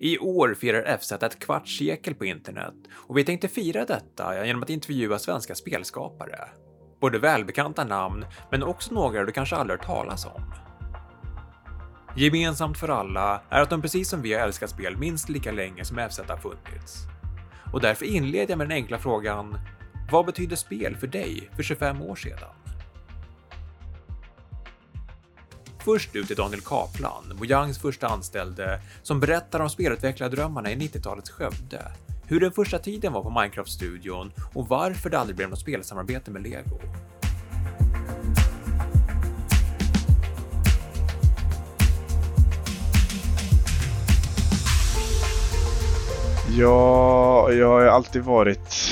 I år firar FZ ett kvarts sekel på internet och vi tänkte fira detta genom att intervjua svenska spelskapare. Både välbekanta namn, men också några du kanske aldrig hört talas om. Gemensamt för alla är att de precis som vi har älskat spel minst lika länge som FZ har funnits. Och därför inleder jag med den enkla frågan Vad betyder spel för dig för 25 år sedan? Först ut är Daniel Kaplan, Mojangs första anställde, som berättar om spelutvecklardrömmarna i 90-talets Skövde, hur den första tiden var på Minecraft-studion och varför det aldrig blev något spelsamarbete med Lego. Ja, jag har alltid varit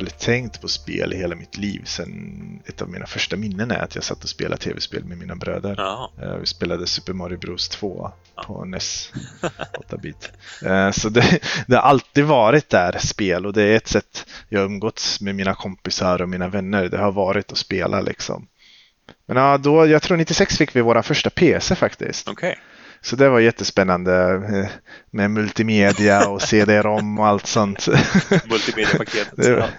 eller tänkt på spel i hela mitt liv. Sen ett av mina första minnen är att jag satt och spelade tv-spel med mina bröder. Ja. Eh, Vi spelade Super Mario Bros 2 på NES 8-bit. Eh, Så det, det har alltid varit där, spel, och det är ett sätt jag umgåtts med mina kompisar och mina vänner. Det har varit att spela liksom. Men ja, då, jag tror 96 fick vi våra första PC faktiskt. Okej. Så det var jättespännande eh, med multimedia och CD-ROM och allt sånt. Multimediapaketet. Var-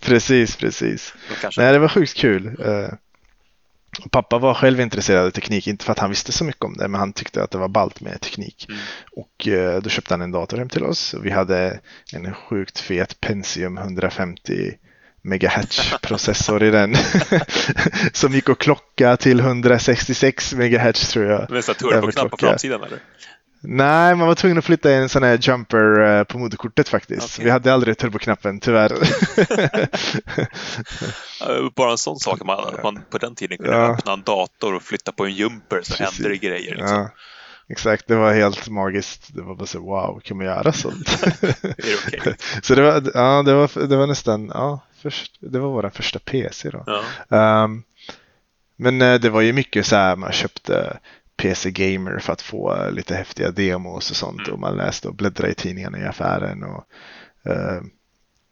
Precis, precis. Nej, det var sjukt kul. Eh, Pappa var själv intresserad av teknik, inte för att han visste så mycket om det, men han tyckte att det var ballt med teknik. Mm. Och eh, då köpte han en dator hem till oss. Vi hade en sjukt fet Pentium 150 megahertz processor i den. som gick att klocka till 166 megahertz tror jag. Med en turboknapp på framsidan eller? Nej, man var tvungen att flytta en sån här jumper eh, på moderkortet faktiskt. Okej. Vi hade aldrig turboknappen tyvärr. Bara en sån sak man, att man på den tiden kunde Ja. öppna en dator och flytta på en jumper så Precis. hände det grejer. Liksom. ja, exakt, det var helt magiskt. Det var bara så wow, kan man göra sånt? Är det okej? så det var, ja, det var, det var nästan, ja, först, det var vår första PC då. Ja. Ehm, men eh, det var ju mycket så här, man köpte PC Gamer för att få lite häftiga demos och sånt Mm. och man läste och bläddrade i tidningarna i affären och eh,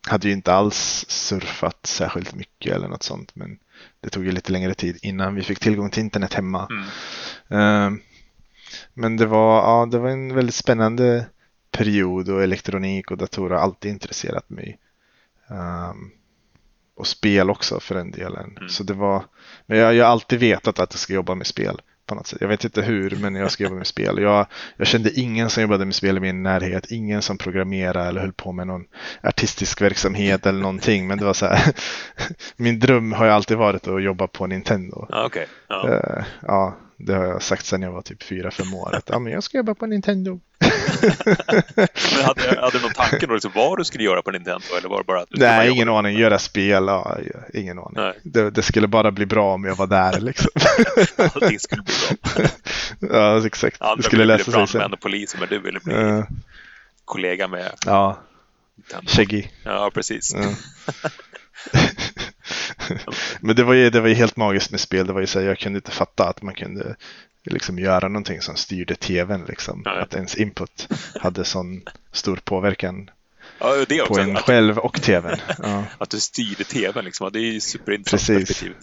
hade ju inte alls surfat särskilt mycket eller något sånt men det tog ju lite längre tid innan vi fick tillgång till internet hemma. Mm. Ehm, men det var, ja, det var en väldigt spännande period och elektronik och datorer har alltid intresserat mig. Ehm, och spel också för den delen. Mm. Så det var, men jag, jag har alltid vetat att jag ska jobba med spel på något sätt. Jag vet inte hur, men jag ska jobba med spel. Jag, jag kände ingen som jobbade med spel i min närhet, ingen som programmerade eller höll på med någon artistisk verksamhet eller någonting. Men det var så här, min dröm har ju alltid varit att jobba på Nintendo. Ja, okej. Ja. Eh, ja, det har jag sagt sedan jag var typ fyra fem år. Att ja, men jag ska jobba på Nintendo. Men hade, hade du någon tanke då liksom vad du skulle göra på Nintendo? Eller var det bara att Nej, ingen med- aning. Göra spel, ja, ingen aning. Det, det skulle bara bli bra om jag var där liksom. Allting skulle bli bra. ja, exakt. Det Andra skulle ville läsa bli brandmän och polis, men du ville bli Eh, kollega med ja. Shaggy. Ja, precis. Ja. Men det var, ju, det var ju helt magiskt med spel. Det var ju så här, jag kunde inte fatta att man kunde liksom göra någonting som styrde tvn. Liksom. Nej. Att ens input hade sån stor påverkan Ja, det på också. en Att, själv och tvn. Ja. att du styrde tvn liksom. Det är ju superintressant Precis. perspektiv.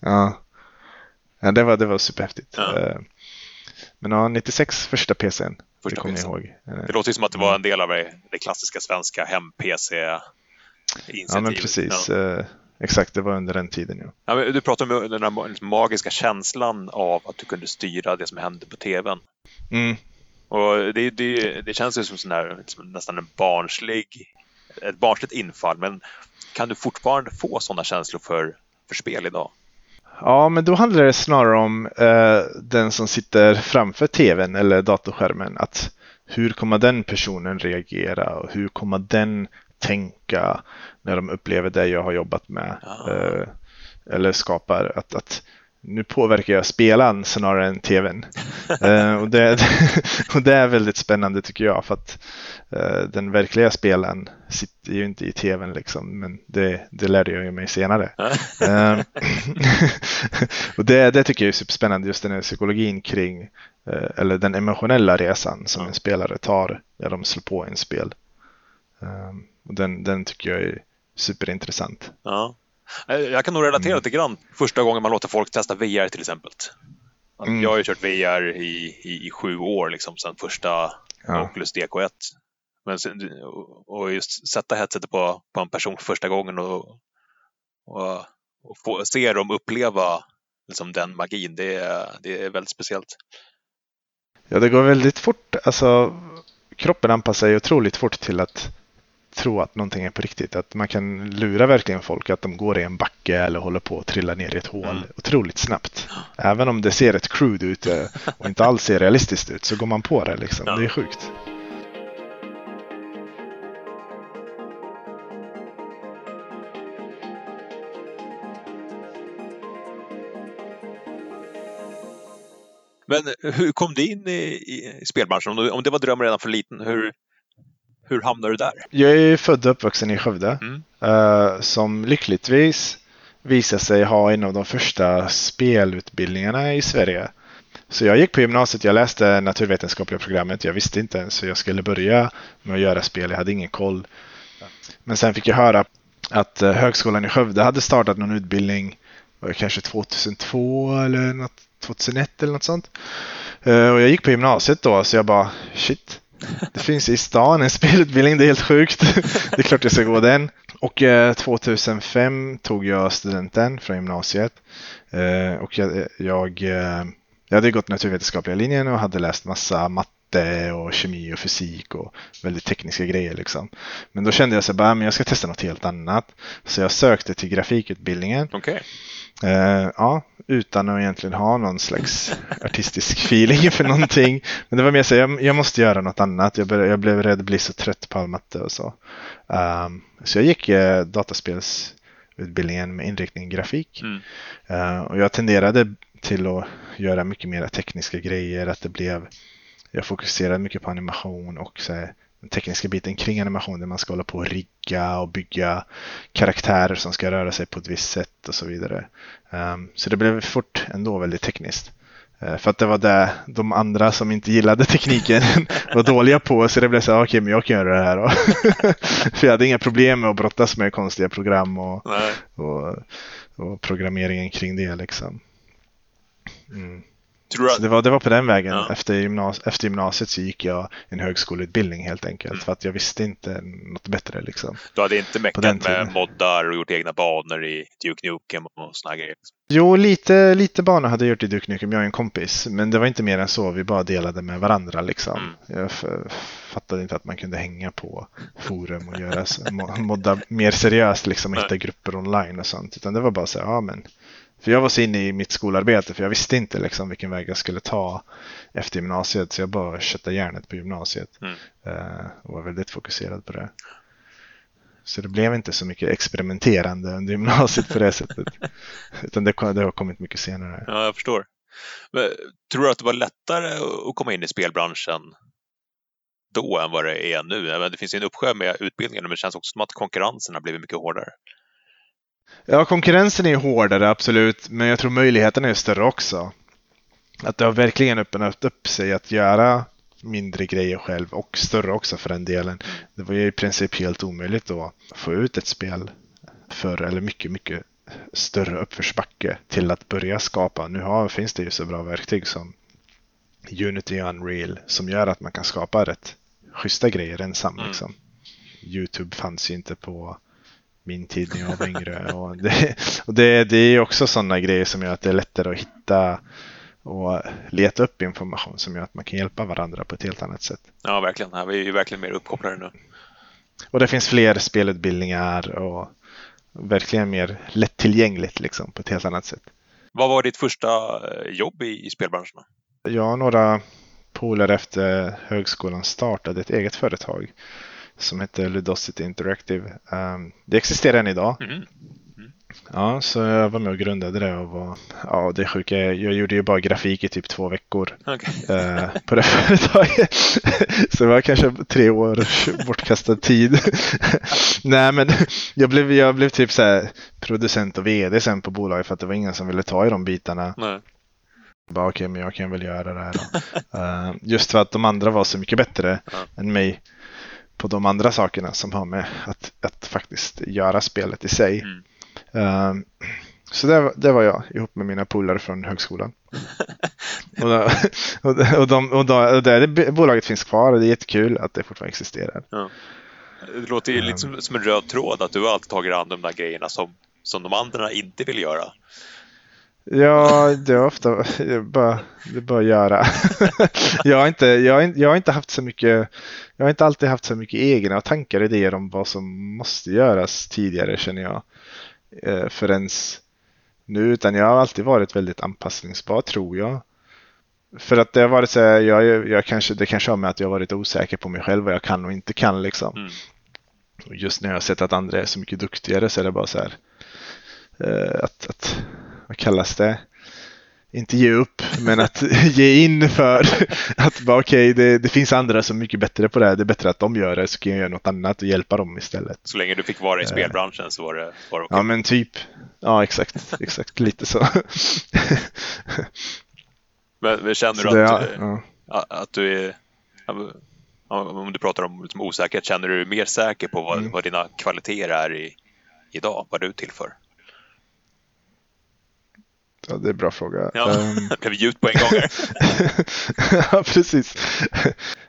Ja. ja, det var, det var superhäftigt. Ja. Eh, Men ja, 96 första PCn. Första det kommer jag ihåg. Eh, Det låter ju som att det var en del av det, klassiska svenska hem-PC-initiativet. Ja, men precis. Eh, Exakt, det var under den tiden. Ja. Ja, du pratade om den här liksom magiska känslan av att du kunde styra det som hände på tvn. Mm. Och det, det, det känns ju som sån här, liksom nästan en barnslig, ett barnsligt infall. Men kan du fortfarande få sådana känslor för, för spel idag? Ja, men då handlar det snarare om eh, den som sitter framför tvn eller datorskärmen. Att hur kommer den personen reagera och hur kommer den tänka när de upplever det jag har jobbat med eh, eller skapar. Att, att nu påverkar jag spelaren snarare än tvn. eh, och, det, och det är väldigt spännande tycker jag för att eh, den verkliga spelaren sitter ju inte i tvn liksom men det, det lärde jag ju mig senare. Eh, och det, det tycker jag är superspännande, just den här psykologin kring, eller den emotionella resan som en spelare tar när de slår på en spel. Och den, den tycker jag är superintressant. Ja. Eh, Jag kan nog relatera Mm. lite grann första gången man låter folk testa VR till exempel. Mm. Jag har ju kört VR i, i, i sju år, liksom, sedan första ja. Oculus DK1. Men, och just sätta headsetet på, på en person för första gången och, och, och få, se dem uppleva liksom, den magin, det är, det är väldigt speciellt. Ja, det går väldigt fort. Alltså, kroppen anpassar sig otroligt fort till att tro att någonting är på riktigt. Att man kan lura verkligen folk att de går i en backe eller håller på att trilla ner i ett hål mm. otroligt snabbt. Även om det ser ett crude ut eh, och inte alls ser realistiskt ut så går man på det liksom. Ja. Det är sjukt. Men hur kom du in i, i spelbranschen? Om, det var drömmen redan från liten, hur, hur hamnade du där? Jag är född och uppvuxen i Skövde mm. uh, som lyckligtvis visade sig ha en av de första spelutbildningarna i Sverige. Så jag gick på gymnasiet, jag läste naturvetenskapliga programmet. Jag visste inte ens hur jag skulle börja med att göra spel. Jag hade ingen koll. Men sen fick jag höra att eh, Högskolan i Skövde hade startat någon utbildning, kanske 2002 eller något 2001 eller något sånt. Eh, och jag gick på gymnasiet då så jag bara shit. Det finns i stan en spelutbildning, det är helt sjukt. Det är klart jag ska gå den. Och eh, 2005 tog jag studenten från gymnasiet. Eh, och jag, jag, eh, jag hade gått naturvetenskapliga linjen och hade läst massa matte och kemi och fysik och väldigt tekniska grejer liksom. Men då kände jag att ah, men jag ska testa något helt annat. Så jag sökte till grafikutbildningen. Okay. Uh, ja, utan att egentligen ha någon slags artistisk feeling för någonting. Men det var mer så jag, jag måste göra något annat. Jag, började, jag blev rädd att bli så trött på all matte och så. Um, så jag gick uh, dataspelsutbildningen med inriktning grafik. Mm. Uh, och jag tenderade till att göra mycket mer tekniska grejer. Att det blev, jag fokuserade mycket på animation och så här, den tekniska biten kring animation där man ska hålla på och rigga och bygga karaktärer som ska röra sig på ett visst sätt och så vidare. Um, så det blev fort ändå väldigt tekniskt. Uh, för att det var det de andra som inte gillade tekniken var dåliga på. Så det blev så okej, okay, men jag kan göra det här. för jag hade inga problem med att brottas med konstiga program och, och, och programmeringen kring det. Liksom. Mm. Så det, var, det var på den vägen. Ja. Efter, gymnas efter gymnasiet så gick jag en högskoleutbildning helt enkelt. Mm. För att jag visste inte något bättre. Liksom, du hade inte meckat med moddar och gjort egna banor i Duke Nukem och sådana grejer? Jo, lite, lite banor hade jag gjort i Duke Nukem. Jag och en kompis. Men det var inte mer än så. Vi bara delade med varandra. Liksom. Mm. Jag fattade inte att man kunde hänga på forum och göra modda mer seriöst. Liksom, hitta grupper online och sånt. Utan det var bara så ja men för jag var så inne i mitt skolarbete för jag visste inte liksom vilken väg jag skulle ta efter gymnasiet. Så jag bara köttade järnet på gymnasiet mm. uh, och var väldigt fokuserad på det. Så det blev inte så mycket experimenterande under gymnasiet på det sättet. Utan det, det har kommit mycket senare. Ja, jag förstår. Men, tror du att det var lättare att komma in i spelbranschen då än vad det är nu? Det finns ju en uppsjö med utbildningar men det känns också som att konkurrensen har blivit mycket hårdare. Ja, konkurrensen är hårdare absolut, men jag tror möjligheterna är större också. Att det har verkligen öppnat upp sig att göra mindre grejer själv och större också för den delen. Det var ju i princip helt omöjligt att få ut ett spel för, eller mycket, mycket större uppförsbacke till att börja skapa. Nu har, finns det ju så bra verktyg som Unity och Unreal som gör att man kan skapa rätt schyssta grejer ensam. Mm. Liksom. Youtube fanns ju inte på min tid när jag var yngre. Och det, och det, det är också sådana grejer som gör att det är lättare att hitta och leta upp information som gör att man kan hjälpa varandra på ett helt annat sätt. Ja, verkligen. Vi är ju verkligen mer uppkopplade nu. Och det finns fler spelutbildningar och verkligen mer lättillgängligt liksom, på ett helt annat sätt. Vad var ditt första eh, jobb i, i spelbranschen? Jag och några polare efter högskolan startade ett eget företag som heter Ludosity Interactive. Um, det existerar än idag. Mm. Mm. Ja, så jag var med och grundade det och var, ja det sjuka jag gjorde ju bara grafik i typ två veckor okay. uh, på det företaget. så det var kanske tre år bortkastad tid. Nej men jag blev, jag blev typ så här producent och vd sen på bolaget för att det var ingen som ville ta i de bitarna. Nej. Bara okej, okay, men jag kan väl göra det här. Uh, just för att de andra var så mycket bättre ja. än mig på de andra sakerna som har med att, att faktiskt göra spelet i sig. Mm. Uh, Så det, det var jag ihop med mina polare från högskolan. och, då, och, och, de, och, då, och det, det, bolaget finns kvar och det är jättekul att det fortfarande existerar. Ja. Det låter ju lite som, som en röd tråd att du alltid tagit an de där grejerna som, som de andra inte vill göra. Ja, det är ofta bara, det är bara att göra. jag, har inte, jag, har, jag har inte haft så mycket, jag har inte alltid haft så mycket egna tankar och idéer om vad som måste göras tidigare känner jag. Eh, förrän nu, utan jag har alltid varit väldigt anpassningsbar tror jag. För att det har varit så här, jag, jag kanske, det kanske har med att jag har varit osäker på mig själv vad jag kan och inte kan liksom. Mm. Just när jag har sett att andra är så mycket duktigare så är det bara så här eh, att, att vad kallas det? Inte ge upp, men att ge in för att bara okej, okay, det, det, finns andra som är mycket bättre på det här. Det är bättre att de gör det så kan jag göra något annat och hjälpa dem istället. Så länge du fick vara i eh. spelbranschen så var det, var det okay. Ja, men typ. Ja, exakt. Exakt, lite så. men, känner du att, det, ja. att du är om du pratar om liksom osäkerhet, känner du dig mer säker på vad, mm. vad dina kvaliteter är i, idag? Vad du tillför? Ja, det är en bra fråga. Ja, um... det blev djupt på en gång. ja, precis.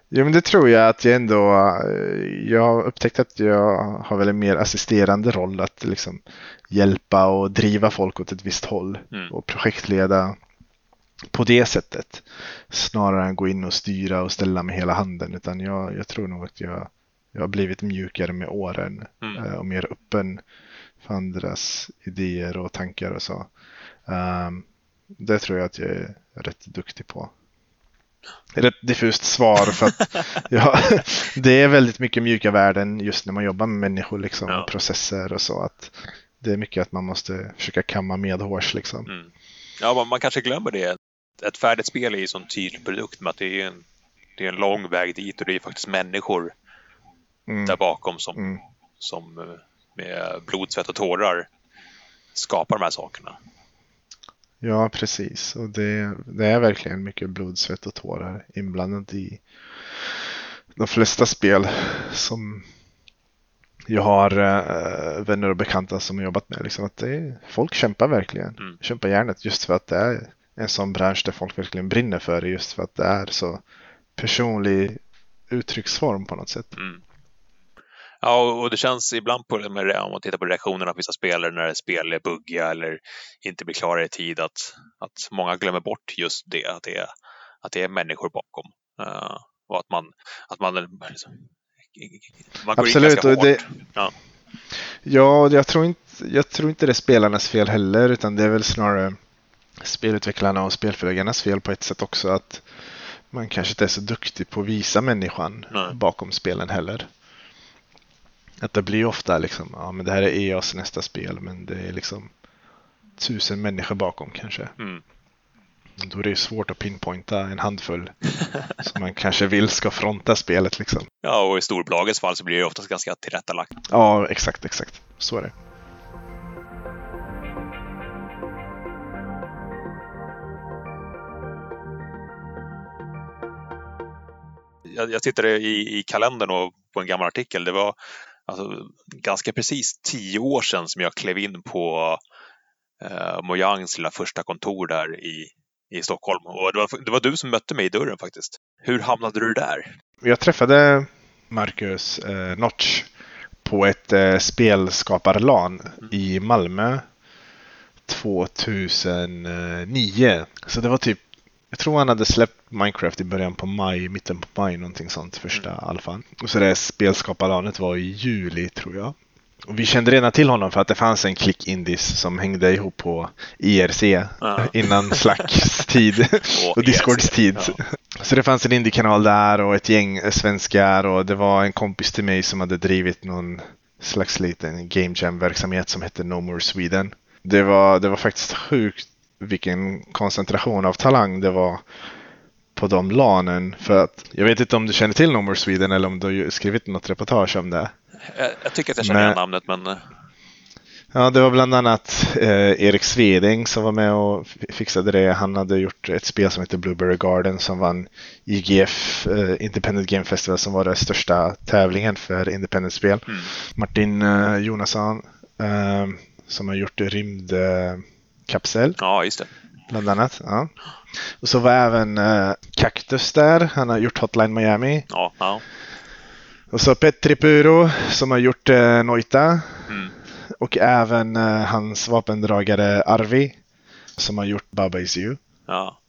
Jo, men det tror jag att jag ändå, eh, jag har upptäckt att jag har väl en mer assisterande roll att liksom hjälpa och driva folk åt ett visst håll mm. och projektleda på det sättet. Snarare än gå in och styra och ställa med hela handen. Utan jag, jag tror nog att jag, jag har blivit mjukare med åren mm. Eh, och mer öppen för andras idéer och tankar och så. Um, det tror jag att jag är rätt duktig på. Rätt diffust svar för att ja, det är väldigt mycket mjuka värden just när man jobbar med människor liksom, ja. processer och så. att Det är mycket att man måste försöka kamma medhårs liksom. Mm. Ja, man kanske glömmer det. Ett färdigt spel är ju en sån tydlig produkt med att det är en, det är en lång väg dit och det är faktiskt människor mm. där bakom som, mm. som eh, med blod, svett och tårar skapar de här sakerna. Ja, precis. Och det, det är verkligen mycket blod, svett och tårar inblandat i de flesta spel som jag har äh, vänner och bekanta som har jobbat med. Liksom att det folk kämpar verkligen. Mm. Kämpar järnet just för att det är en sån bransch där folk verkligen brinner för det. Just för att det är så personlig uttrycksform på något sätt. Mm. Ja, och det känns ibland på, med, om man tittar på reaktionerna på vissa spelare när spel är buggiga eller inte blir klara i tid att, att många glömmer bort just det, att det är, att det är människor bakom. Uh, och att man, att man, liksom, man går Absolut, in ganska hårt. Det, ja. ja, jag tror, inte, jag tror inte det är spelarnas fel heller, utan det är väl snarare spelutvecklarna och spelförläggarnas fel på ett sätt också. att man kanske inte är så duktig på att visa människan Nej. bakom spelen heller. Att det blir ofta liksom, ja men det här är EAs nästa spel men det är liksom tusen människor bakom kanske. Mm. Då är det svårt att pinpointa en handfull som man kanske vill ska fronta spelet liksom. Ja, och i storbolagets fall så blir det oftast ganska tillrättalagt. Ja, exakt, exakt. Så är det. Jag, jag tittade i, i kalendern och på en gammal artikel. Det var alltså, ganska precis tio år sedan som jag klev in på eh, Mojangs lilla första kontor där i, i Stockholm. Och det var, det var du som mötte mig i dörren faktiskt. Hur hamnade du där? Jag träffade Marcus eh, Notch på ett eh, spelskaparlan mm. i Malmö 2009. Så det var typ jag tror han hade släppt Minecraft i början på maj, mitten på maj, någonting sånt, första mm. alfan. Och så det spelskaparlanet var i juli, tror jag. Och vi kände redan till honom för att det fanns en klick indies som hängde ihop på IRC ja. innan Slacks tid och Discords tid. Ja. Så det fanns en indie-kanal där och ett gäng svenskar och det var en kompis till mig som hade drivit någon slags liten game jam-verksamhet som hette No More Sweden. Det var, det var faktiskt sjukt vilken koncentration av talang det var på de lanen. För att, jag vet inte om du känner till No More Sweden eller om du har skrivit något reportage om det. Jag, jag tycker att jag känner men, namnet men... Eh. Ja, det var bland annat eh, Erik Sveding som var med och fixade det. Han hade gjort ett spel som heter Blueberry Garden som vann IGF, eh, Independent Game Festival, som var den största tävlingen för independent-spel. Mm. Martin eh, Jonasson eh, som har gjort rymd kapsel. Ja, just det. Bland annat. Ja. Och så var även uh, Cactus där. Han har gjort Hotline Miami. Ja, ja. Och så Petri Puro som har gjort uh, Noita. Mm. Och även uh, hans vapendragare Arvi som har gjort Baba Is You. ja.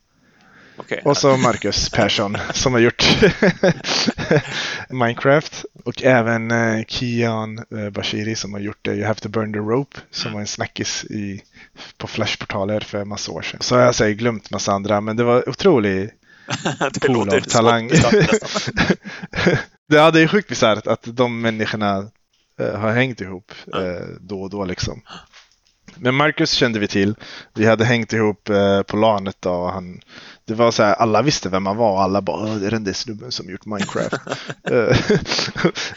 Okej. Och så Marcus Persson som har gjort Minecraft. Och även eh, Kian eh, Bashiri som har gjort You Have To Burn The Rope som var en snackis i, på Flashportaler för massa år sedan. Så har jag säkert glömt massa andra men det var otrolig pool av talang. ja, det är sjukt bisarrt att de människorna eh, har hängt ihop eh, då och då liksom. Men Marcus kände vi till. Vi hade hängt ihop på LANet då. Och han, det var så här, alla visste vem han var alla bara "Åh, det är den där snubben som gjort Minecraft. Eh,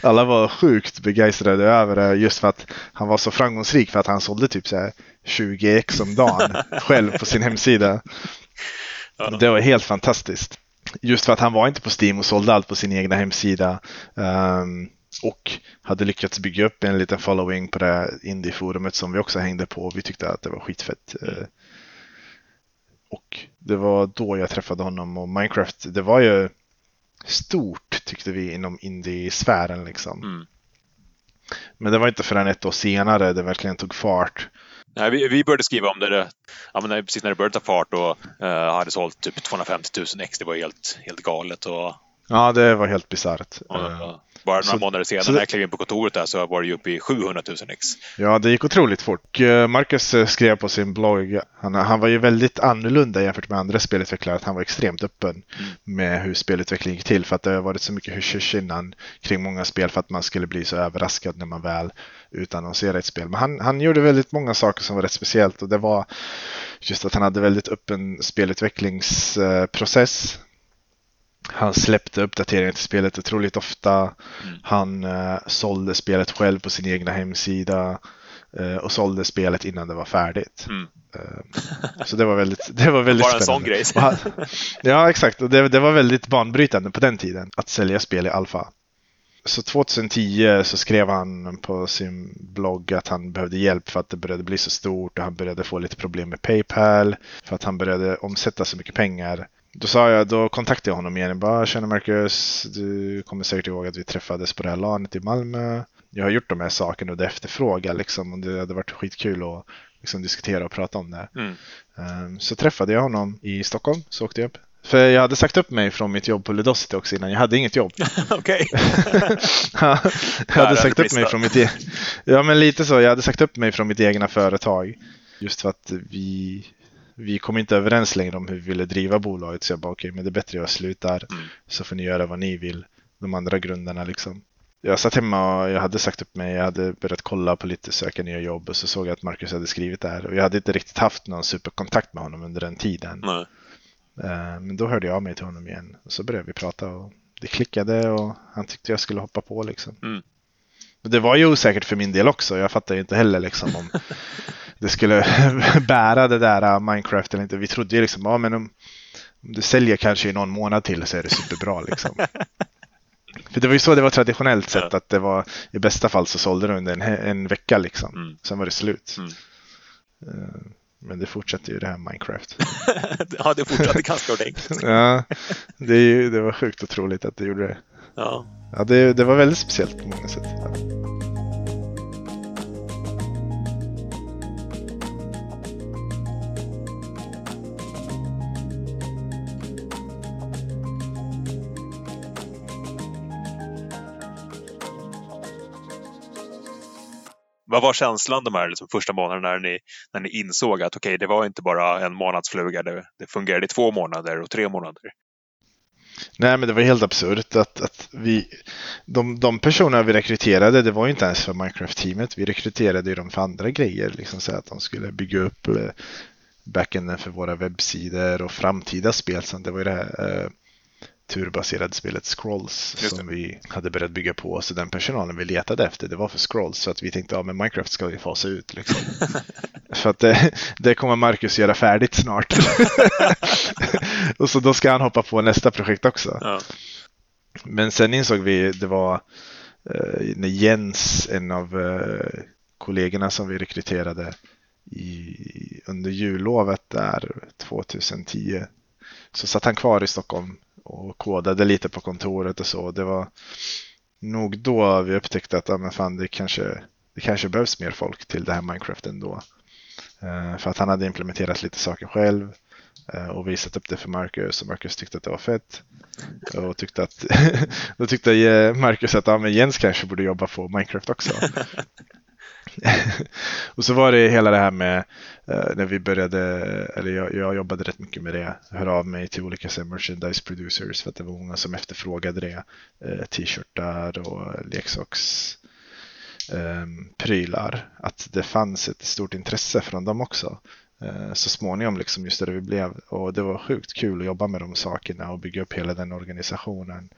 alla var sjukt begeistrade över det just för att han var så framgångsrik för att han sålde typ så här 20 ex om dagen själv på sin hemsida. Ja. Det var helt fantastiskt. Just för att han var inte på Steam och sålde allt på sin egna hemsida. ehm, och hade lyckats bygga upp en liten following på det indie-forumet som vi också hängde på. Vi tyckte att det var skitfett. eh. Och det var då jag träffade honom och Minecraft, det var ju stort tyckte vi inom indie-sfären liksom. Mm. Men det var inte förrän ett år senare det verkligen tog fart. Nej, vi, vi började skriva om det, ja, men precis när det började ta fart och eh, hade sålt typ 250 000 ex. Det var helt, helt galet. Och, Ja, det var helt bisarrt. och, Eh, bara några så- månader senare det- när jag klev in på kontoret där så var det ju uppe i 700 000 ex. Ja, det gick otroligt fort. Eh, Marcus eh, skrev på sin blogg, han, han var ju väldigt annorlunda jämfört med andra spelutvecklare, att han var extremt öppen med hur spelutveckling gick till för att det har varit så mycket hysch innan kring många spel för att man skulle bli så överraskad när man väl utannonserade ett spel. Men han, han gjorde väldigt många saker som var rätt speciellt och det var just att han hade väldigt öppen spelutvecklingsprocess. Han släppte uppdateringar till spelet otroligt ofta. Han eh, sålde spelet själv på sin egna hemsida eh, och sålde spelet innan det var färdigt. Mm. Eh, så det var väldigt, det var väldigt Bara en sån grej. Ja, exakt. Och det, det var väldigt banbrytande på den tiden att sälja spel i alfa. Så 2010 så skrev han på sin blogg att han behövde hjälp för att det började bli så stort och han började få lite problem med Paypal för att han började omsätta så mycket pengar. Då sa jag, då kontaktade jag honom igen. Jag bara, tjena Marcus, du kommer säkert ihåg att vi träffades på det här LANet i Malmö. Jag har gjort de här sakerna och du efterfrågar liksom och det hade varit skitkul att liksom, diskutera och prata om det. Mm. Ehm, Så träffade jag honom i Stockholm, så åkte jag upp. För jag hade sagt upp mig från mitt jobb på Ludosity också innan. Jag hade inget jobb. Okej. jag hade sagt upp mig från mitt e- Ja, men lite så. Jag hade sagt upp mig från mitt egna företag. Just för att vi, vi kom inte överens längre om hur vi ville driva bolaget. Så jag bara, okej, men det är bättre jag slutar. Mm. Så får ni göra vad ni vill. De andra grundarna liksom. Jag satt hemma och jag hade sagt upp mig. Jag hade börjat kolla på lite söka nya jobb och så såg jag att Marcus hade skrivit där. Och jag hade inte riktigt haft någon superkontakt med honom under den tiden. Nej. Eh, Men då hörde jag av mig till honom igen och så började vi prata och det klickade och han tyckte jag skulle hoppa på liksom. Mm. Men det var ju osäkert för min del också. Jag fattar ju inte heller liksom om det skulle bära det där uh, Minecraft eller inte. Vi trodde ju liksom, ja men om, om du säljer kanske i någon månad till så är det superbra liksom. För det var ju så det var traditionellt sett Ja. att det var i bästa fall så sålde det under en, en vecka liksom. Mm. Sen var det slut. Mm. Eh, Men det fortsätter ju det här Minecraft. ja, det fortsatte ganska ordentligt. Ja, det, ju, det var sjukt otroligt att det gjorde det. Ja. Ja, det, det var väldigt speciellt på många sätt. Vad var känslan de här liksom, första månaderna när ni, när ni insåg att okej, det var inte bara en månadsfluga, det, det fungerade i två månader och tre månader? Nej, men det var helt absurt att, att vi, de, de personer vi rekryterade, det var ju inte ens för Minecraft-teamet. Vi rekryterade ju dem för andra grejer, liksom så att de skulle bygga upp eh, backenden för våra webbsidor och framtida spel. Så det var ju det här eh, turbaserade spelet Scrolls Just som vi hade börjat bygga på. Så den personalen vi letade efter, det var för Scrolls. Så att vi tänkte, ja men Minecraft ska vi fasa ut liksom. för att det, det kommer Marcus göra färdigt snart. och så då ska han hoppa på nästa projekt också. Ja. Men sen insåg vi, det var eh, när Jens, en av eh, kollegorna som vi rekryterade, i, under jullovet där 2010 så satt han kvar i Stockholm och kodade lite på kontoret och så. Det var nog då vi upptäckte att ah, men fan, det, kanske, det kanske behövs mer folk till det här Minecraft ändå. Uh, för att han hade implementerat lite saker själv uh, och visat upp det för Marcus och Marcus tyckte att det var fett. Och tyckte att, då tyckte eh, Marcus att ja, men Jens kanske borde jobba på Minecraft också. och så var det hela det här med eh, när vi började, eller jag, jag, jobbade rätt mycket med det, hör av mig till olika så, merchandise producers för att det var många som efterfrågade det. Eh, t-shirtar och leksaks ehm, prylar. Att det fanns ett stort intresse från dem också. Eh, så småningom liksom just där vi blev och det var sjukt kul att jobba med de sakerna och bygga upp hela den organisationen.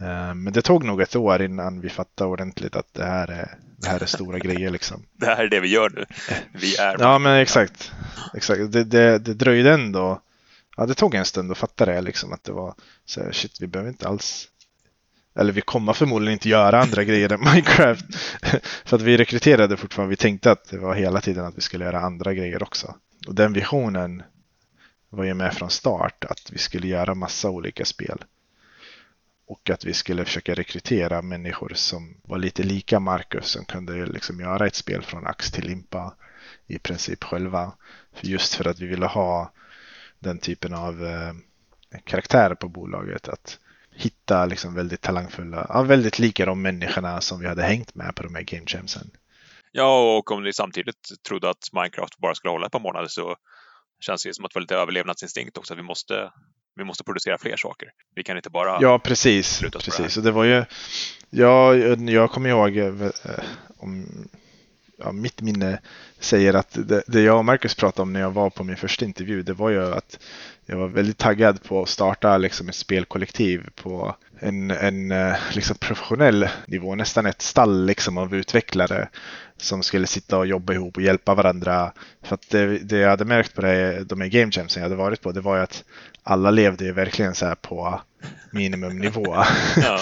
Eh, men det tog nog ett år innan vi fattade ordentligt att det här är, det här är stora grejer. Liksom. Det här är det vi gör nu. Vi är Ja, men exakt. exakt. Det, det, det dröjde ändå. Ja, det tog en stund att fatta det. Liksom, att det var så här, shit, vi behöver inte alls. Eller vi kommer förmodligen inte göra andra grejer än Minecraft. För att vi rekryterade fortfarande. Vi tänkte att det var hela tiden att vi skulle göra andra grejer också. Och den visionen var ju med från start. Att vi skulle göra massa olika spel och att vi skulle försöka rekrytera människor som var lite lika Marcus som kunde liksom göra ett spel från ax till limpa i princip själva. Just för att vi ville ha den typen av eh, karaktärer på bolaget. Att hitta liksom väldigt talangfulla, ja, väldigt lika de människorna som vi hade hängt med på de här game jamsen. Ja, och om ni samtidigt trodde att Minecraft bara skulle hålla ett par månader så känns det som att det var lite överlevnadsinstinkt också. Att vi måste vi måste producera fler saker. Vi kan inte bara Ja, precis. precis. Och det var ju, ja, jag kommer ihåg eh, om ja, mitt minne säger att det, det, jag och Marcus pratade om när jag var på min första intervju, det var ju att jag var väldigt taggad på att starta liksom ett spelkollektiv på en, en eh, liksom professionell nivå, nästan ett stall liksom av utvecklare som skulle sitta och jobba ihop och hjälpa varandra. För att det, det jag hade märkt på det, de här game jams jag hade varit på, det var ju att alla levde ju verkligen så här på minimumnivå. Ja.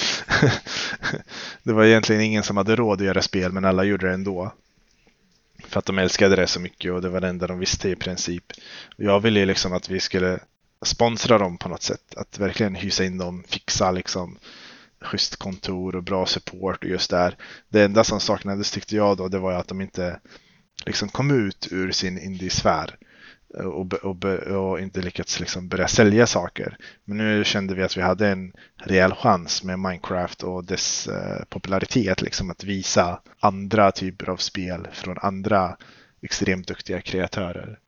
det var egentligen ingen som hade råd att göra spel, men alla gjorde det ändå. För att de älskade det så mycket och det var det enda de visste i princip. Jag ville liksom att vi skulle sponsra dem på något sätt. Att verkligen hysa in dem, fixa liksom schysst kontor och bra support och just där. Det enda som saknades tyckte jag då, det var att de inte liksom kom ut ur sin indiesfär och, och, och, inte lyckats liksom börja sälja saker. Men nu kände vi att vi hade en rejäl chans med Minecraft och dess eh, popularitet, liksom att visa andra typer av spel från andra extremt duktiga kreatörer.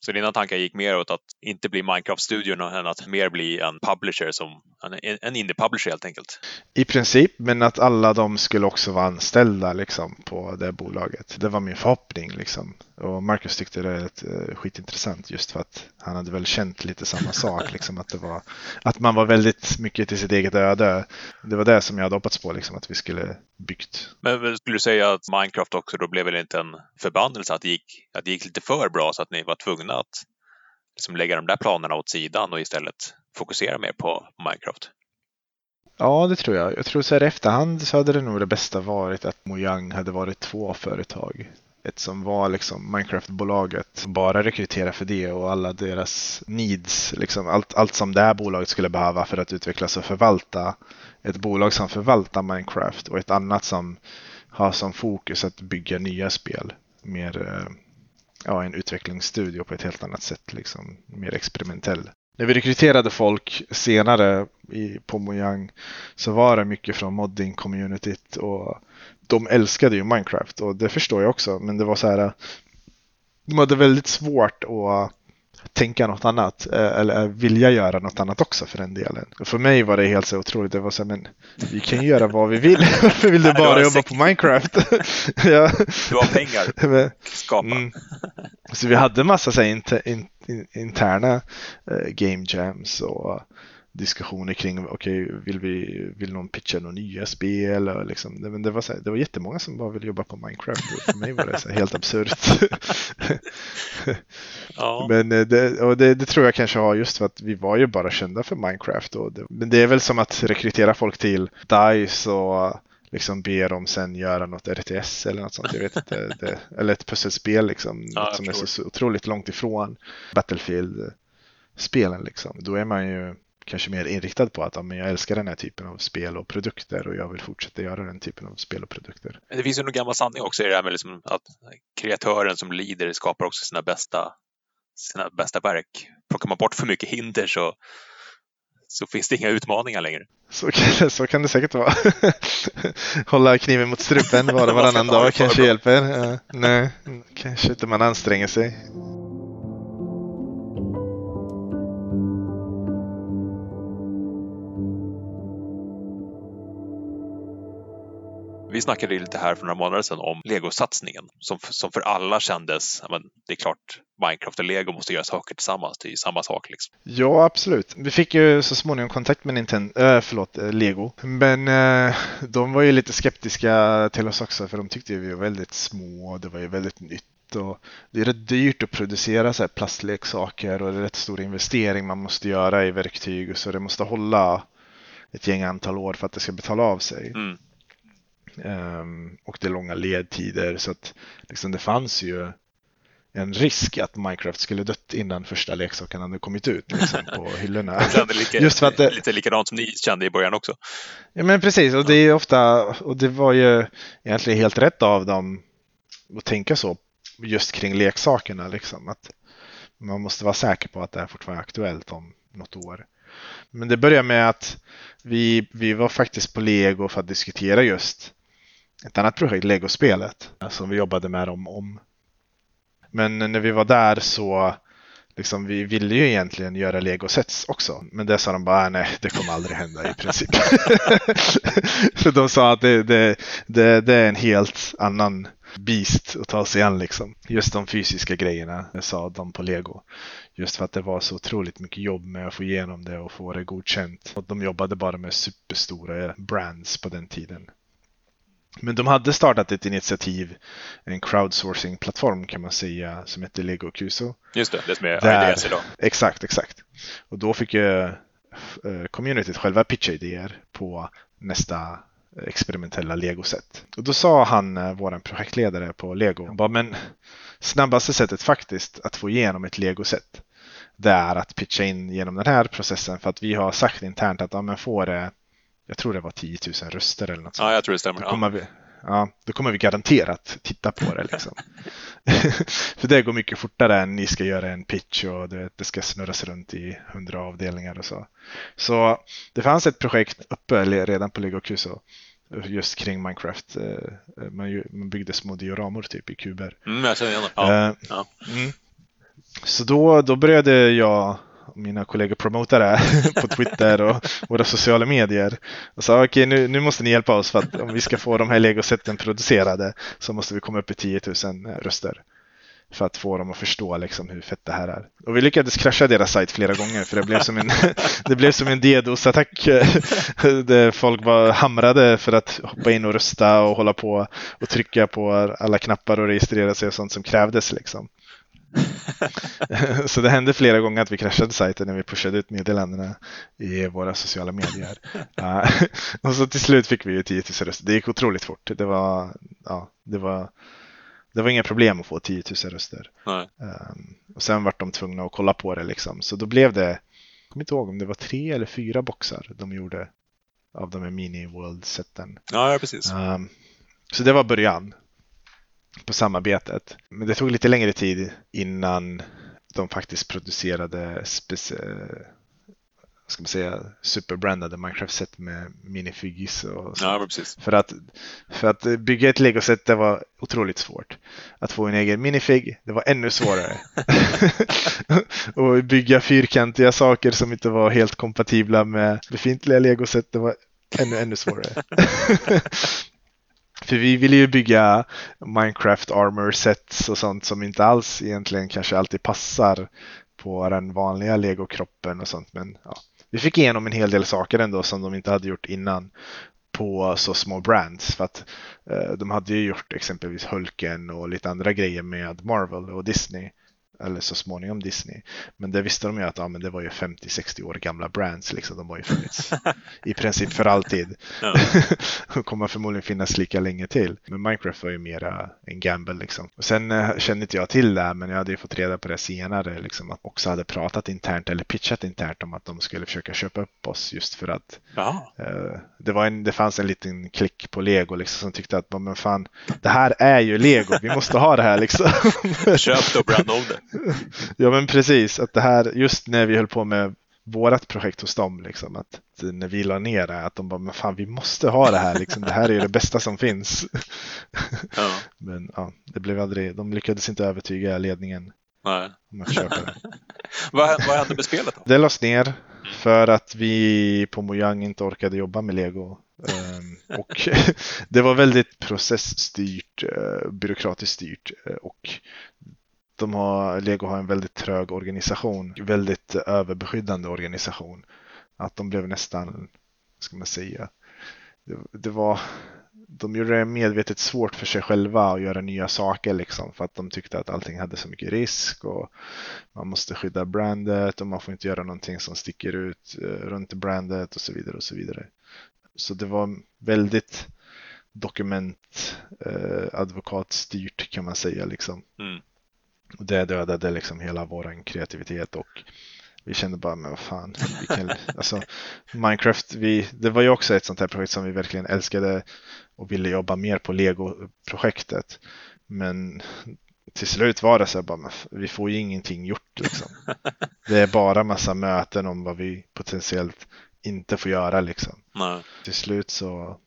Så dina tankar gick mer åt att inte bli Minecraft-studion än att mer bli en publisher som en, en indie-publisher helt enkelt? I princip, men att alla de skulle också vara anställda liksom, på det bolaget. Det var min förhoppning. Liksom. Och Marcus tyckte det var uh, skitintressant just för att han hade väl känt lite samma sak. Liksom, att, det var, att man var väldigt mycket till sitt eget öde. Det var det som jag hade hoppats på, liksom, att vi skulle byggt. Men skulle du säga att Minecraft också då blev väl inte en förbannelse att det gick, att det gick lite för bra så att ni var tvungna att liksom lägga de där planerna åt sidan och istället fokusera mer på Minecraft? Ja, det tror jag. Jag tror så här i efterhand så hade det nog det bästa varit att Mojang hade varit två företag. Ett som var liksom Minecraft-bolaget som bara rekryterade för det och alla deras needs, liksom allt, allt som det här bolaget skulle behöva för att utvecklas och förvalta. Ett bolag som förvaltar Minecraft och ett annat som har som fokus att bygga nya spel. Mer eh, ja, en utvecklingsstudio på ett helt annat sätt, liksom mer experimentell. När vi rekryterade folk senare i, på Mojang så var det mycket från modding-communityt och de älskade ju Minecraft och det förstår jag också. Men det var så här, de hade väldigt svårt att tänka något annat eh, eller vilja göra något annat också för den delen. För mig var det helt så otroligt. Det var så men vi kan ju göra vad vi vill. Varför vill du bara jobba på Minecraft? ja. Du har pengar. Skapa. Mm. Så vi hade massa så här, inter, in, interna uh, game jams och diskussioner kring, okej, okay, vill, vi, vill någon pitcha några nya spel? Och liksom, det, men det, var så här, det var jättemånga som bara ville jobba på Minecraft. För mig var det så helt absurt. ja. Men eh, det, och det, det, tror jag kanske har just för att vi var ju bara kända för Minecraft. Och det, men det är väl som att rekrytera folk till DICE och liksom ber dem sen göra något RTS eller något sånt. Jag vet inte. Det, eller ett pusselspel liksom. Ja, som är så, så otroligt långt ifrån Battlefield-spelen liksom. Då är man ju kanske mer inriktad på att ja, men jag älskar den här typen av spel och produkter och jag vill fortsätta göra den typen av spel och produkter. Det finns ju en gammal sanning också i det här med liksom att kreatören som lider skapar också sina bästa, sina bästa verk. Plockar man bort för mycket hinder så, så finns det inga utmaningar längre. Så kan, så kan det säkert vara. Hålla kniven mot strupen var och varannan dag kanske hjälper. Uh, nej, kanske inte man anstränger sig. Vi snackade lite här för några månader sedan om legosatsningen som, som för alla kändes, men det är klart, Minecraft och lego måste göra saker tillsammans, det är ju samma sak. Liksom. Ja, absolut. Vi fick ju så småningom kontakt med Nintendo, äh, förlåt, äh, Lego. Men äh, de var ju lite skeptiska till oss också för de tyckte vi var väldigt små, det var ju väldigt nytt och det är rätt dyrt att producera så här plastleksaker och det är rätt stor investering man måste göra i verktyg så det måste hålla ett gäng antal år för att det ska betala av sig. Mm. Um, och det är långa ledtider så att liksom, det fanns ju en risk att Minecraft skulle dött innan första leksaken hade kommit ut liksom, på hyllorna. lika, Just för att det, lite likadant som ni kände i början också. Ja men precis och det är ofta och det var ju egentligen helt rätt av dem att tänka så just kring leksakerna liksom att man måste vara säker på att det är fortfarande aktuellt om något år. Men det börjar med att vi, vi var faktiskt på Lego för att diskutera just ett annat projekt, Legospelet, som vi jobbade med dem om. Men när vi var där så liksom, vi ville ju egentligen göra Lego-sets också. Men det sa de bara, ah, nej, det kommer aldrig hända i princip. För de sa att det, det, det, det, är en helt annan beast att ta sig an liksom. Just de fysiska grejerna sa de på Lego. Just för att det var så otroligt mycket jobb med att få igenom det och få det godkänt. Och de jobbade bara med superstora brands på den tiden. Men de hade startat ett initiativ, en crowdsourcing-plattform kan man säga, som heter Lego Kuso. Just det, det som är Där, IDS idag. Exakt, exakt. Och då fick ju eh, communityt själva pitcha idéer på nästa experimentella Lego-sätt. Och då sa han, eh, vår projektledare på Lego, bara, men snabbaste sättet faktiskt att få igenom ett Lego-sätt det är att pitcha in genom den här processen för att vi har sagt internt att ja, men får det jag tror det var 10 000 röster eller något sånt. Ja, jag tror det stämmer. Då kommer, vi, ja, då kommer vi garanterat titta på det. Liksom. För det går mycket fortare än ni ska göra en pitch och det, det ska snurras runt i hundra avdelningar och så. Så det fanns ett projekt uppe redan på Lego Kuso just kring Minecraft. Eh, man, man byggde små dioramor typ i kuber. Mm, jag känner igen det. Ja. Uh, ja. Mm. Så då, då började jag mina kollegor promotar det på Twitter och våra sociala medier. Och sa okej, okay, nu, nu måste ni hjälpa oss för att om vi ska få de här legosätten producerade så måste vi komma upp i 10 000 röster för att få dem att förstå liksom hur fett det här är. Och vi lyckades krascha deras sajt flera gånger för det blev som en, det blev som en DDoS-attack där folk var hamrade för att hoppa in och rösta och hålla på och trycka på alla knappar och registrera sig och sånt som krävdes. Liksom. så det hände flera gånger att vi kraschade sajten när vi pushade ut meddelandena i våra sociala medier. och så till slut fick vi ju 10 000 röster. Det gick otroligt fort. Det var, ja, det var, det var inga problem att få 10 000 röster. Um, och sen var de tvungna att kolla på det liksom. Så då blev det, jag kommer inte ihåg om det var tre eller fyra boxar de gjorde av de här mini-world-sätten. Ja, ja, precis. Um, så det var början på samarbetet. Men det tog lite längre tid innan de faktiskt producerade ska man säga, superbrandade Minecraft-set med minifigis och så. Ja, precis. För att, för att bygga ett Lego-set det var otroligt svårt. Att få en egen minifig, det var ännu svårare. och bygga fyrkantiga saker som inte var helt kompatibla med befintliga Lego-set, det var ännu, ännu svårare. För vi ville ju bygga Minecraft armor sets och sånt som inte alls egentligen kanske alltid passar på den vanliga legokroppen och sånt. Men ja, vi fick igenom en hel del saker ändå som de inte hade gjort innan på så små brands. För att eh, de hade ju gjort exempelvis Hulken och lite andra grejer med Marvel och Disney eller så småningom Disney. Men det visste de ju att ja, men det var ju 50-60 år gamla brands, liksom. de har ju funnits i princip för alltid. Ja. och kommer förmodligen finnas lika länge till. Men Minecraft var ju mera en gamble liksom. Och sen eh, kände inte jag till det, men jag hade ju fått reda på det senare, liksom, att också hade pratat internt eller pitchat internt om att de skulle försöka köpa upp oss just för att eh, det, var en, det fanns en liten klick på Lego liksom, som tyckte att men fan, det här är ju Lego, vi måste ha det här liksom. Köp det och om det. Ja men precis, att det här just när vi höll på med vårat projekt hos dem, liksom, att när vi la ner det, att de bara, men fan vi måste ha det här, liksom, det här är det bästa som finns. Ja. Men ja, det blev aldrig, de lyckades inte övertyga ledningen Nej. om att köpa det. vad, vad hände med spelet då? Det lades ner för att vi på Mojang inte orkade jobba med Lego. Um, och det var väldigt processstyrt, uh, byråkratiskt styrt uh, och de har, Lego har en väldigt trög organisation, väldigt överbeskyddande organisation. Att de blev nästan, vad ska man säga, det, det var de gjorde det medvetet svårt för sig själva att göra nya saker liksom för att de tyckte att allting hade så mycket risk och man måste skydda brandet och man får inte göra någonting som sticker ut eh, runt brandet och så vidare och så vidare. Så det var väldigt dokument eh, advokatstyrt kan man säga liksom. Mm. Och det dödade liksom hela vår kreativitet och vi kände bara, men vad fan, vi kan, alltså, Minecraft, vi, det var ju också ett sånt här projekt som vi verkligen älskade och ville jobba mer på Lego-projektet. Men till slut var det så här, bara, vi får ju ingenting gjort liksom. Det är bara massa möten om vad vi potentiellt inte får göra liksom. Nej. Till slut så,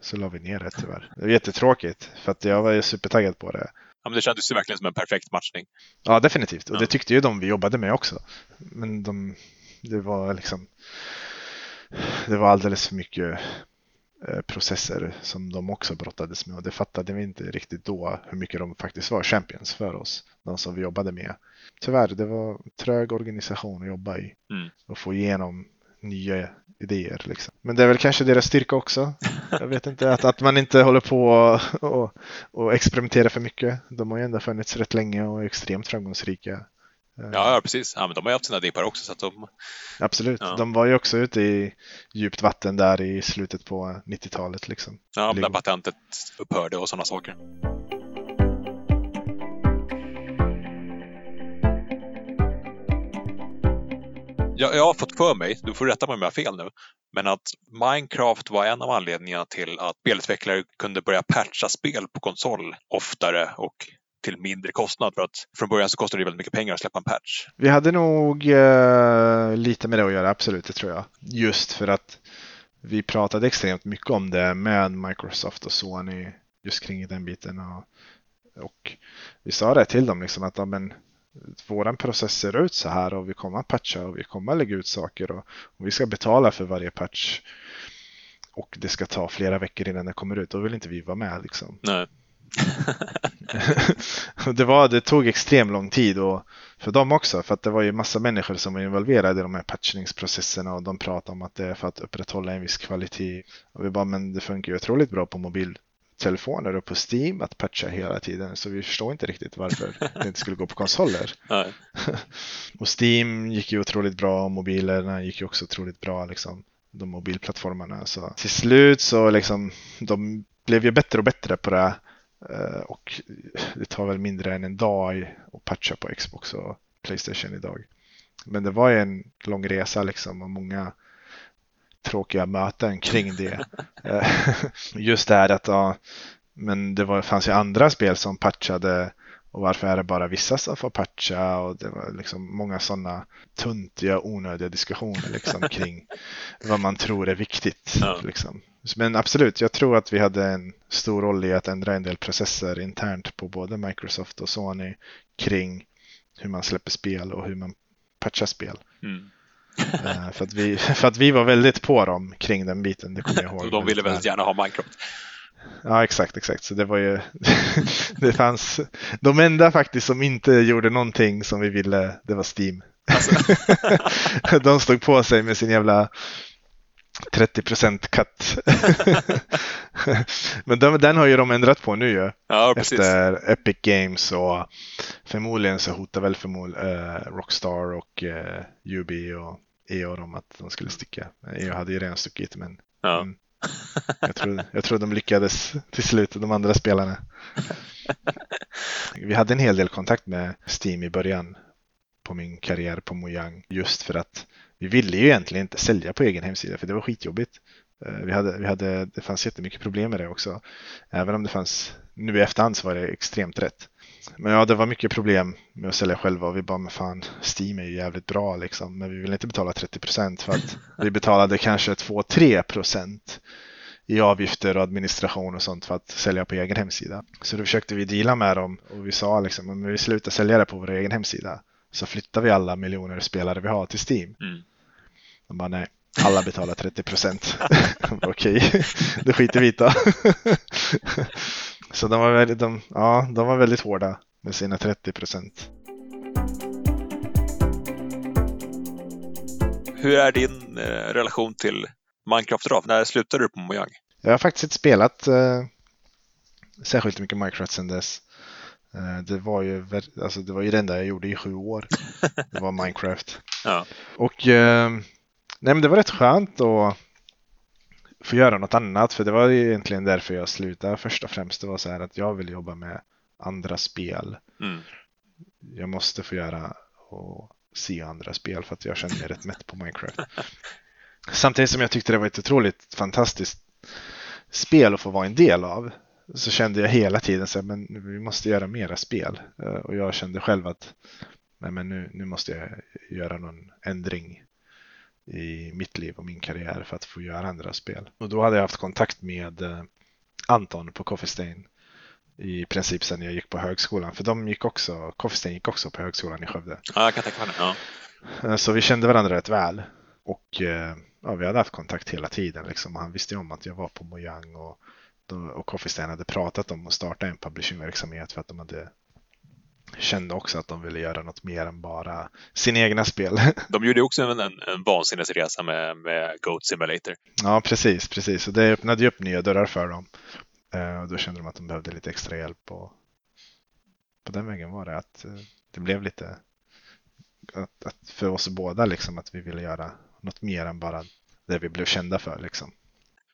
så la vi ner det tyvärr. Det var jättetråkigt för att jag var ju supertaggad på det. Ja, men det kändes ju verkligen som en perfekt matchning. Ja, definitivt. Och ja. det tyckte ju de vi jobbade med också. Men de, det var liksom det var alldeles för mycket eh, processer som de också brottades med och det fattade vi inte riktigt då hur mycket de faktiskt var champions för oss, de som vi jobbade med. Tyvärr, det var trög organisation att jobba i mm. och få igenom nya idéer. Liksom. Men det är väl kanske deras styrka också. Jag vet inte, att, att man inte håller på och, och, och experimenterar för mycket. De har ju ändå funnits rätt länge och är extremt framgångsrika. Ja, precis. Ja, men de har ju haft sina dippar också. Så att de... Absolut. Ja. De var ju också ute i djupt vatten där i slutet på 90-talet. Liksom. Ja, när patentet upphörde och sådana saker. Jag, jag har fått för mig, du får rätta mig om jag har fel nu, men att Minecraft var en av anledningarna till att spelutvecklare kunde börja patcha spel på konsol oftare och till mindre kostnad för att från början så kostade det väldigt mycket pengar att släppa en patch. Vi hade nog eh, lite med det att göra, absolut, det tror jag. Just för att vi pratade extremt mycket om det med Microsoft och Sony just kring den biten. Och, och vi sa det till dem liksom att ja, men, våran process ser ut så här och vi kommer att patcha och vi kommer att lägga ut saker och, och vi ska betala för varje patch och det ska ta flera veckor innan det kommer ut. Då vill inte vi vara med liksom. Nej. det, var, det tog extremt lång tid och för dem också för att det var ju massa människor som var involverade i de här patchningsprocesserna och de pratade om att det är för att upprätthålla en viss kvalitet. Och vi bara, men det funkar ju otroligt bra på mobil telefoner och på Steam att patcha hela tiden så vi förstår inte riktigt varför det inte skulle gå på konsoler. och Steam gick ju otroligt bra och mobilerna gick ju också otroligt bra liksom de mobilplattformarna. Så till slut så liksom de blev ju bättre och bättre på det eh, och det tar väl mindre än en dag att patcha på Xbox och Playstation idag. Men det var ju en lång resa liksom och många tråkiga möten kring det. Eh, just det här att ja, men det var, fanns ju andra spel som patchade och varför är det bara vissa som får patcha och det var liksom många sådana tuntiga onödiga diskussioner liksom kring vad man tror är viktigt. Ja. Liksom. Men absolut, jag tror att vi hade en stor roll i att ändra en del processer internt på både Microsoft och Sony kring hur man släpper spel och hur man patchar spel. Mm. Eh, för, att vi, för att vi var väldigt på dem kring den biten, det kommer jag ihåg. de ville väldigt gärna ha Minecraft. Ja, exakt, exakt. Så det var ju, det fanns, de enda faktiskt som inte gjorde någonting som vi ville, det var Steam. Alltså. de stod på sig med sin jävla 30% cut. Men de, den har ju de ändrat på nu ju. Ja, precis. Efter Epic Games och förmodligen så hotar väl förmodligen uh, Rockstar och uh, UB och EO om att de skulle sticka. EO hade ju redan stuckit men Ja. mm, jag, tror, jag tror de lyckades till slut, de andra spelarna. Vi hade en hel del kontakt med Steam i början på min karriär på Mojang just för att vi ville ju egentligen inte sälja på egen hemsida för det var skitjobbigt. Eh, Vi hade, vi hade, det fanns jättemycket problem med det också. Även om det fanns, nu i efterhand så var det extremt rätt. Men ja, det var mycket problem med att sälja själva och vi bara, men fan, Steam är ju jävligt bra liksom. Men vi vill inte betala 30 procent för att vi betalade kanske 2-3 procent i avgifter och administration och sånt för att sälja på egen hemsida. Så då försökte vi deala med dem och vi sa liksom, om vi slutar sälja det på vår egen hemsida så flyttar vi alla miljoner spelare vi har till Steam. Mm. De bara nej, alla betalar 30 procent. Okej, det skiter vi i. Så de var, väldigt, de, ja, de var väldigt hårda med sina 30 procent. Hur är din eh, relation till Minecraft idag? När slutade du på Mojang? Jag har faktiskt inte spelat eh, särskilt mycket Minecraft sedan dess. Eh, det, var ju, alltså, det var ju det enda jag gjorde i sju år. Det var Minecraft. Ja. Och eh, nej, men det var rätt skönt att få göra något annat. För det var egentligen därför jag slutade först och främst. Det var så här att jag vill jobba med andra spel. Mm. Jag måste få göra och se andra spel för att jag känner mig rätt mätt på Minecraft. Samtidigt som jag tyckte det var ett otroligt fantastiskt spel att få vara en del av så kände jag hela tiden så här, men vi måste göra mera spel. Eh, Och jag kände själv att nej, men nu, nu måste jag göra någon ändring i mitt liv och min karriär för att få göra andra spel. Och då hade jag haft kontakt med eh, Anton på Coffee Stain i princip sen jag gick på högskolan. För de gick också, Coffee gick också på högskolan i Skövde. ja, jag kan tänka mig. Ja. Eh, Så vi kände varandra rätt väl. Och eh, ja, vi hade haft kontakt hela tiden. Liksom. Han visste ju om att jag var på Mojang och, och Coffee Stain hade pratat om att starta en publishingverksamhet för att de hade kände också att de ville göra något mer än bara sina egna spel. De gjorde också en, en, en vansinnesresa med, med Goat Simulator. ja, precis, precis. Och det öppnade ju upp nya dörrar för dem. Eh, och då kände de att de behövde lite extra hjälp. Och på den vägen var det att eh, det blev lite att, att för oss båda liksom att vi ville göra något mer än bara det vi blev kända för liksom.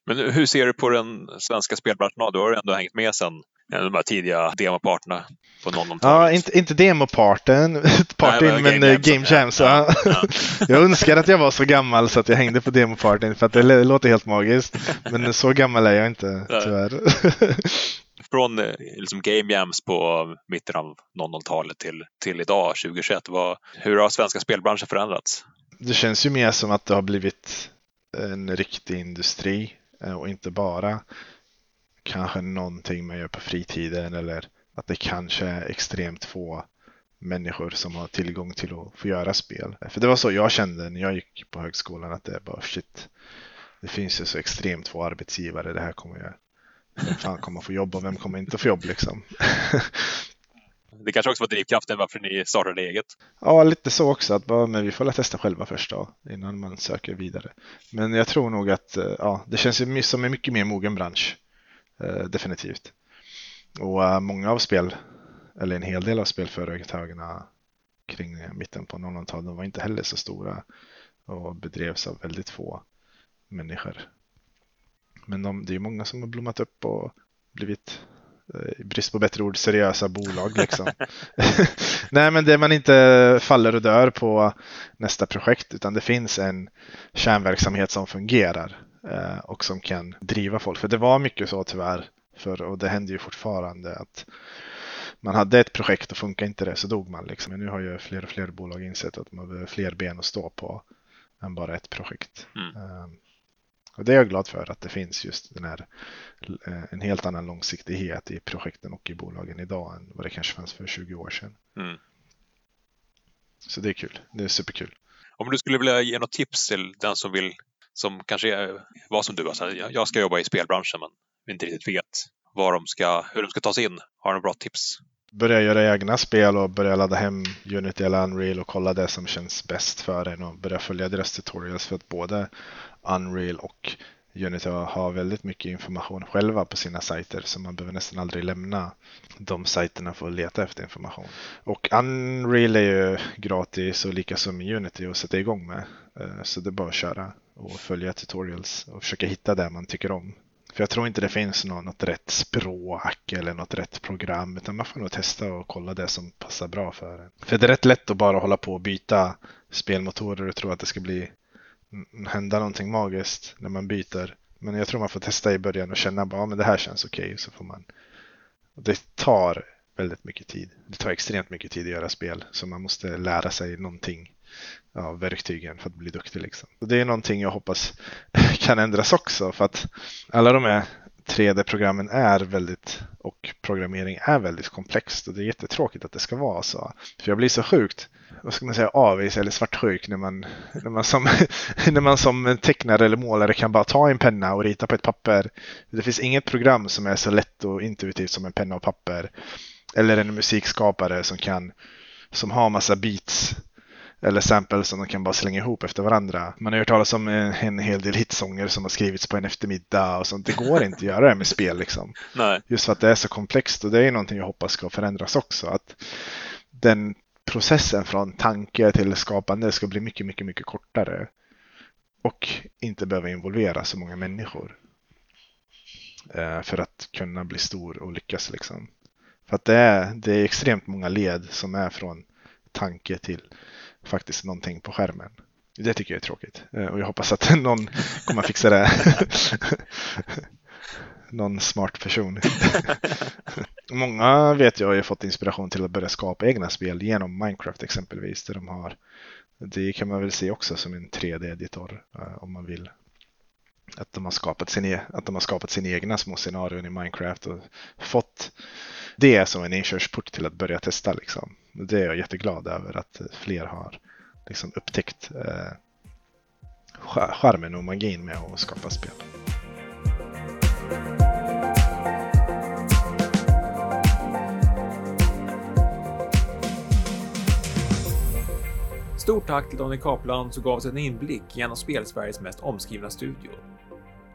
Men hur ser du på den svenska spelbranschen? Du har ju ändå hängt med sedan de här tidiga demoparterna på 00-talet. Ja, inte, inte demoparten, party, Nej, men, Game eh, Game Jams. Ja. Ja, jag önskar att jag var så gammal så att jag hängde på demopartyn för att det lå- låter helt magiskt. Men så gammal är jag inte tyvärr. Från eh, liksom Game Jams på mitten av 00-talet till, till idag, 2021. Vad, hur har svenska spelbranschen förändrats? Det känns ju mer som att det har blivit en riktig industri eh, och inte bara kanske någonting man gör på fritiden eller att det kanske är extremt få människor som har tillgång till att få göra spel. För det var så jag kände när jag gick på högskolan att det är bara shit. Det finns ju så extremt få arbetsgivare. Det här kommer jag vem fan kommer få jobb och vem kommer inte få jobb liksom. Det kanske också var drivkraften varför ni startade eget. Ja, lite så också. Att bara, men vi får väl testa själva först då, innan man söker vidare. Men jag tror nog att eh, ja, det känns som en mycket mer mogen bransch. Eh, definitivt. Och eh, många av spel, eller en hel del av spelföretagen kring mitten på 00-talet, de var inte heller så stora och bedrevs av väldigt få människor. Men de, det är många som har blommat upp och blivit eh, i brist på bättre ord, seriösa bolag liksom. Nej, men det man inte faller och dör på nästa projekt, utan det finns en kärnverksamhet som fungerar och som kan driva folk. För det var mycket så tyvärr, för, och det händer ju fortfarande att man hade ett projekt och funkar inte det så dog man. Liksom. Men nu har ju fler och fler bolag insett att man behöver fler ben att stå på än bara ett projekt. Mm. Eh, och det är jag glad för att det finns just den här eh, en helt annan långsiktighet i projekten och i bolagen idag än vad det kanske fanns för 20 år sedan. Mm. Så det är kul. Det är superkul. Om du skulle vilja ge något tips till den som vill, som kanske var som du, alltså, jag ska jobba i spelbranschen men inte riktigt vet var de ska, hur de ska ta sig in. Har du några bra tips? Börja göra egna spel och börja ladda hem Unity eller Unreal och kolla det som känns bäst för en och börja följa deras tutorials för att både Unreal och Unity har väldigt mycket information själva på sina sajter så man behöver nästan aldrig lämna de sajterna för att leta efter information. Och Unreal är ju gratis och lika som Unity att sätta igång med. Eh, så det är bara att köra och följa tutorials och försöka hitta det man tycker om. För jag tror inte det finns något rätt språk eller något rätt program utan man får nog testa och kolla det som passar bra för en. För det är rätt lätt att bara hålla på och byta spelmotorer och tro att det ska bli mm, hända någonting magiskt när man byter. Men jag tror man får testa i början och känna att ja, det här känns okej. Okay, så får man. Det tar väldigt mycket tid. Det tar extremt mycket tid att göra spel så man måste lära sig någonting ja, verktygen för att bli duktig. Liksom. Och det är någonting jag hoppas kan ändras också för att alla de här 3D-programmen är väldigt och programmering är väldigt komplext och det är jättetråkigt att det ska vara så. För jag blir så sjukt, vad ska man säga, avis eller svartsjuk när man, när man, som, när man som tecknare eller målare kan bara ta en penna och rita på ett papper. Det finns inget program som är så lätt och intuitivt som en penna och papper. Eller en musikskapare som kan som har massa beats eller samples som de kan bara slänga ihop efter varandra. Man har hört talas om en hel del hitsånger som har skrivits på en eftermiddag och sånt. Det går inte att göra det med spel liksom. Nej. Just för att det är så komplext och det är någonting jag hoppas ska förändras också. Att den processen från tanke till skapande ska bli mycket, mycket, mycket kortare. Och inte behöva involvera så många människor. Eh, för att kunna bli stor och lyckas liksom. För att det är, det är extremt många led som är från tanke till faktiskt någonting på skärmen. Det tycker jag är tråkigt eh, och jag hoppas att någon kommer att fixa det. någon smart person. Många vet jag har ju fått inspiration till att börja skapa egna spel genom Minecraft exempelvis. Där de har, det kan man väl se också som en 3D-editor eh, om man vill. Att de, har skapat sin, e- att de har skapat sina egna små scenarion i Minecraft och fått det är som en inkörsport till att börja testa. Liksom. Det är jag jätteglad över att fler har liksom upptäckt eh, charmen och magin med att skapa spel. Stort tack till Daniel Kaplan som gav oss en inblick i en av Spelsveriges mest omskrivna studior.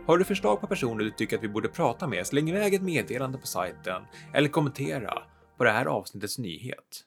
Har du förslag på personer du tycker att vi borde prata med, släng iväg ett meddelande på sajten eller kommentera på det här avsnittets nyhet.